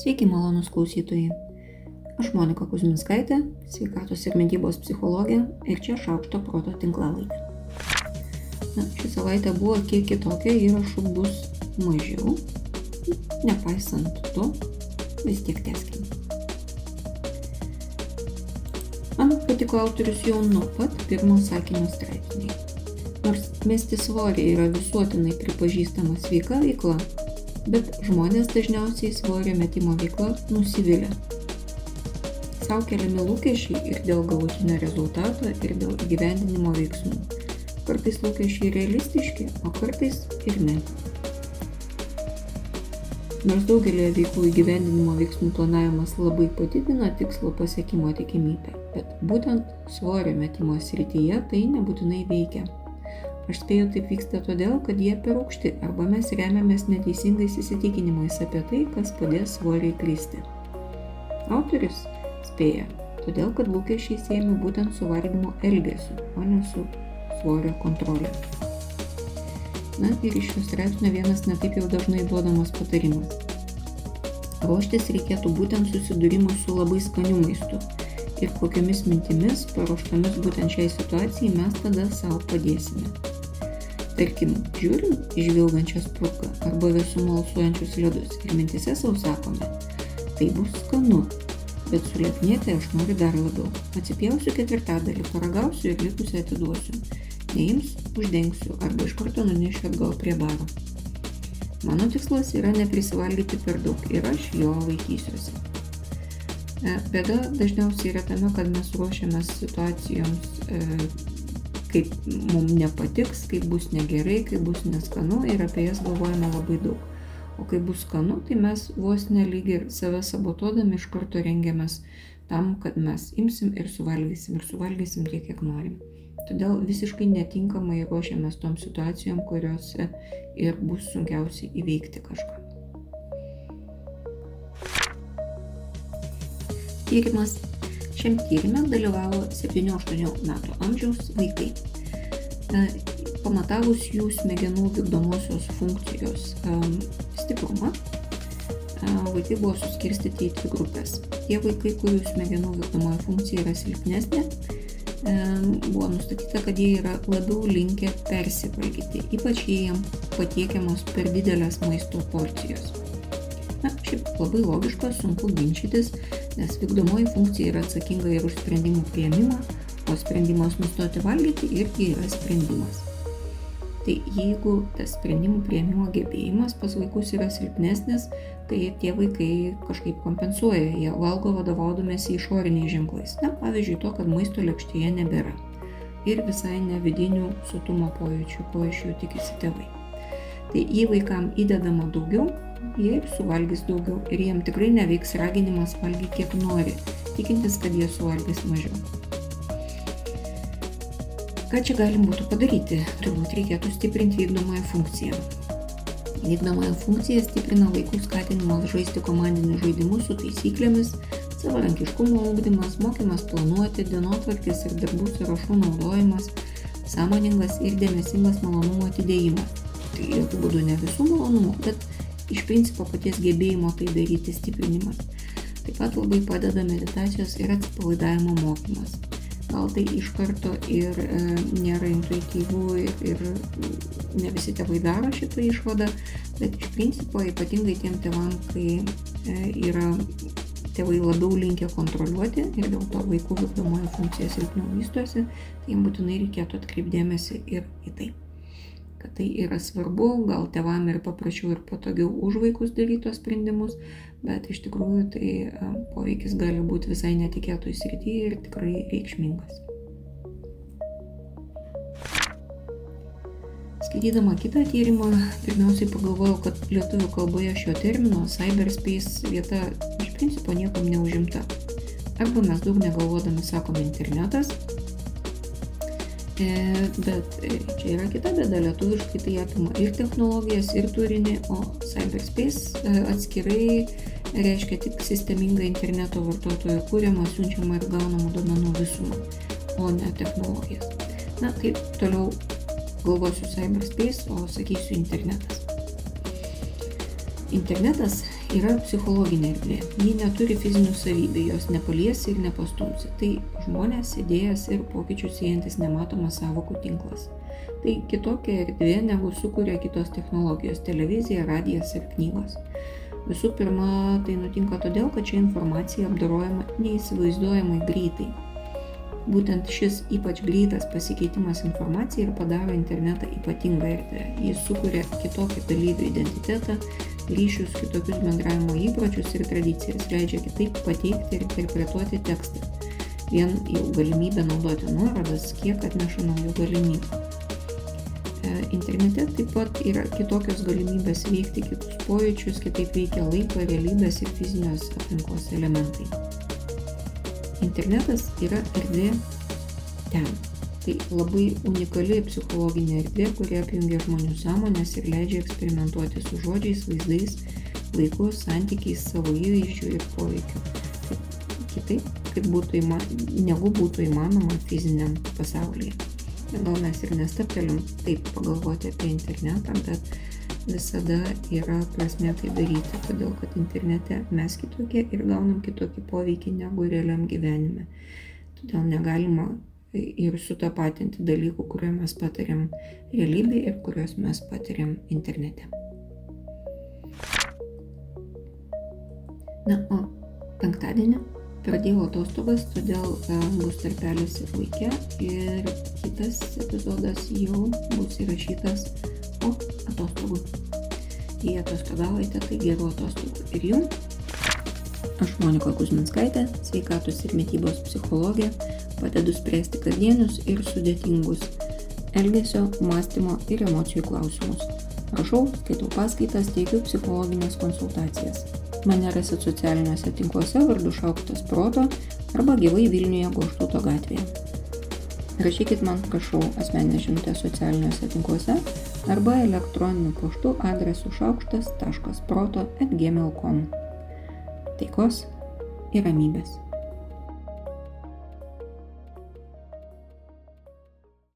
Sveiki, malonus klausytojai. Aš Monika Kuzminskaitė, sveikatos ir mytybos psichologė ir čia šaukšto proto tinklalaidė. Na, ši savaitė buvo kiek kitokia, įrašų bus mažiau, nepaisant to, vis tiek teskime. Man patiko autorius jau nuo pat pirmo sakinio straipsniai. Nors mesti svorį yra visuotinai pripažįstama sveika veikla, bet žmonės dažniausiai svorio metimo veikla nusivylę. Sau keliami lūkesčiai ir dėl galutinio rezultato, ir dėl įgyvendinimo veiksmų. Kartais lūkesčiai realistiški, o kartais ir ne. Nors daugelį veiklų įgyvendinimo veiksmų planavimas labai padidina tikslo pasiekimo tikimybę, bet būtent svorio metimo srityje tai nebūtinai veikia. Aš spėju taip vyksta todėl, kad jie per aukšti arba mes remiamės neteisingais įsitikinimais apie tai, kas padės svoriai kristi. Autorius spėja, todėl kad lūkesčiai siejami būtent su valgymo elgesiu, o ne su svorio kontrolė. Na ir iš šios straipsnio vienas netaip jau dažnai duodamas patarimas. Ruoštis reikėtų būtent susidūrimui su labai skaniu maistu ir kokiamis mintimis paruoštomis būtent šiai situacijai mes tada savo padėsime. Tarkim, žiūrim žvilgančią spurką arba vėsumo alsuojančius ledus ir mintise savo sakome, tai bus skanu, bet sulieknėti aš noriu dar labiau. Atsipjausiu ketvirtadalį, paragausiu ir likusią atiduosiu. Neims, uždengsiu arba iš karto nunešiu atgal prie baro. Mano tikslas yra neprisivalgyti per daug ir aš jo laikysiuosi. E, bėda dažniausiai yra tame, kad mes ruošiamės situacijoms e, kaip mums nepatiks, kaip bus negerai, kaip bus neskanu ir apie jas galvojame labai daug. O kai bus skanu, tai mes vos nelyg ir save sabotuodami iš karto rengiamės tam, kad mes imsim ir suvalgysim ir suvalgysim tiek, kiek norim. Todėl visiškai netinkamai ruošiamės tom situacijom, kuriuose ir bus sunkiausiai įveikti kažką. Tyrimas Šiam tyrimė dalyvavo 7-8 metų amžiaus vaikai. Pamatavus jų smegenų vykdomosios funkcijos stiprumą, vaikai buvo suskirstyti į dvi grupės. Tie vaikai, kurių smegenų vykdomoji funkcija yra silpnesnė, buvo nustatyta, kad jie yra labiau linkę persivalgyti, ypač jei jiems patiekiamos per didelės maisto porcijos. Šiaip labai logiška, sunku ginčytis, nes vykdomoji funkcija yra atsakinga ir už sprendimų prieimimą, o sprendimas nustoti valgyti irgi yra sprendimas. Tai jeigu tas sprendimų prieimimo gebėjimas pas vaikus yra silpnesnis, tai tie vaikai kažkaip kompensuoja, jie valgo vadovaudomėsi išoriniais ženklais. Na, pavyzdžiui, to, kad maisto lėkštėje nebėra. Ir visai ne vidinių sotumo pojūčių, ko iš jų tikisi tėvai. Tai jei vaikam įdedama daugiau, jie suvalgys daugiau ir jiem tikrai neveiks raginimas valgyti kiek nori, tikintis, kad jie suvalgys mažiau. Ką čia galim būtų padaryti? Turbūt reikėtų stiprinti vykdomąją funkciją. Vykdomąją funkciją stiprina vaikų skatinimas žaisti komandinius žaidimus su taisyklėmis, savarankiškumo ugdymas, mokymas planuoti, dienotvarkės ir darbų sąrašų naudojimas, sąmoningas ir dėmesingas malonumo atidėjimas tai jokių būdų ne visų malonumų, bet iš principo paties gebėjimo tai daryti stiprinimas. Taip pat labai padeda meditacijos ir atsipalaidavimo mokymas. Gal tai iš karto ir e, nėra intuityvu ir, ir ne visi tėvai daro šitą išvadą, bet iš principo ypatingai tiem tėvam, kai e, yra tėvai labiau linkę kontroliuoti ir dėl to vaikų vykdomoji funkcija silpniau vystosi, tai jiems būtinai reikėtų atkreipdėmėsi ir į tai kad tai yra svarbu, gal tevam ir paprasčiau ir patogiau už vaikus daryti tos sprendimus, bet iš tikrųjų tai poveikis gali būti visai netikėtoj srityje ir tikrai reikšmingas. Skaitydama kitą tyrimą, pirmiausiai pagalvojau, kad lietuvių kalboje šio termino cyberspace vieta iš principo niekam neužimta. Arba mes daug negalvodami sakome internetas, E, bet e, čia yra kita bėda, lietuviškai tai apima ir technologijas, ir turinį, o cyberspace e, atskirai reiškia tik sistemingą interneto vartotojų kūriamą, siunčiamą ir gaunamą duomenų visumą, o ne technologijas. Na, taip, toliau galvosiu cyberspace, o sakysiu internetas. Internetas yra psichologinė erdvė. Ji neturi fizinių savybių, jos nepaliesi ir nepastumsi. Tai žmonės, idėjas ir pokyčius siejantis nematomas savokų tinklas. Tai kitokia erdvė negu sukuria kitos technologijos - televizija, radijas ir knygos. Visų pirma, tai nutinka todėl, kad ši informacija apdarojama neįsivaizduojamai greitai. Būtent šis ypač greitas pasikeitimas informacija ir padaro internetą ypatingą erdvę. Jis sukuria kitokį dalyvių identitetą, ryšius, kitokius bendravimo įpročius ir tradicijas, leidžia kitaip pateikti ir interpretuoti tekstą. Vien jau galimybė naudoti nuorodas, kiek atneša naujų galimybių. E, internete taip pat yra kitokios galimybės veikti kitus pojūčius, kitaip veikia laiko, realybės ir fizinios aplinkos elementai. Internetas yra erdvė ten. Tai labai unikali psichologinė erdvė, kuri apjungia žmonių sąmonės ir leidžia eksperimentuoti su žodžiais, vaizdais, laiku, santykiais, savo įvaizdžių ir poveikiu. Kitaip, kaip būtų įma, negu būtų įmanoma fiziniam pasaulyje. Gal mes ir nestaptelim taip pagalvoti apie internetą, bet visada yra prasme tai daryti, todėl kad internete mes kitokie ir gaunam kitokį poveikį negu realiam gyvenime. Todėl negalima ir sutapatinti dalykų, kuriuos mes patiriam realybėje ir kuriuos mes patiriam internete. Na, o penktadienį pradėjau atostogas, todėl uh, bus tarpelis ir vaikė ir kitas epizodas jau bus įrašytas po atostogų. Jei atostogaujate, tai gerų atostogų ir jums. Aš Monika Kuzminskaitė, sveikatos ir mytybos psichologė, padedu spręsti kasdienius ir sudėtingus elgesio, mąstymo ir emocijų klausimus. Rašau, skaitau paskaitas, teikiu psichologinės konsultacijas. Mane rasit socialiniuose tinkluose vardu Šaukštas Proto arba gyvai Vilniuje Goštuto gatvėje. Rašykit man, prašau, asmeninę žinutę socialiniuose tinkluose arba elektroniniu paštu adresu šaukštas.proto atgmail.com. Taikos ir ramybės.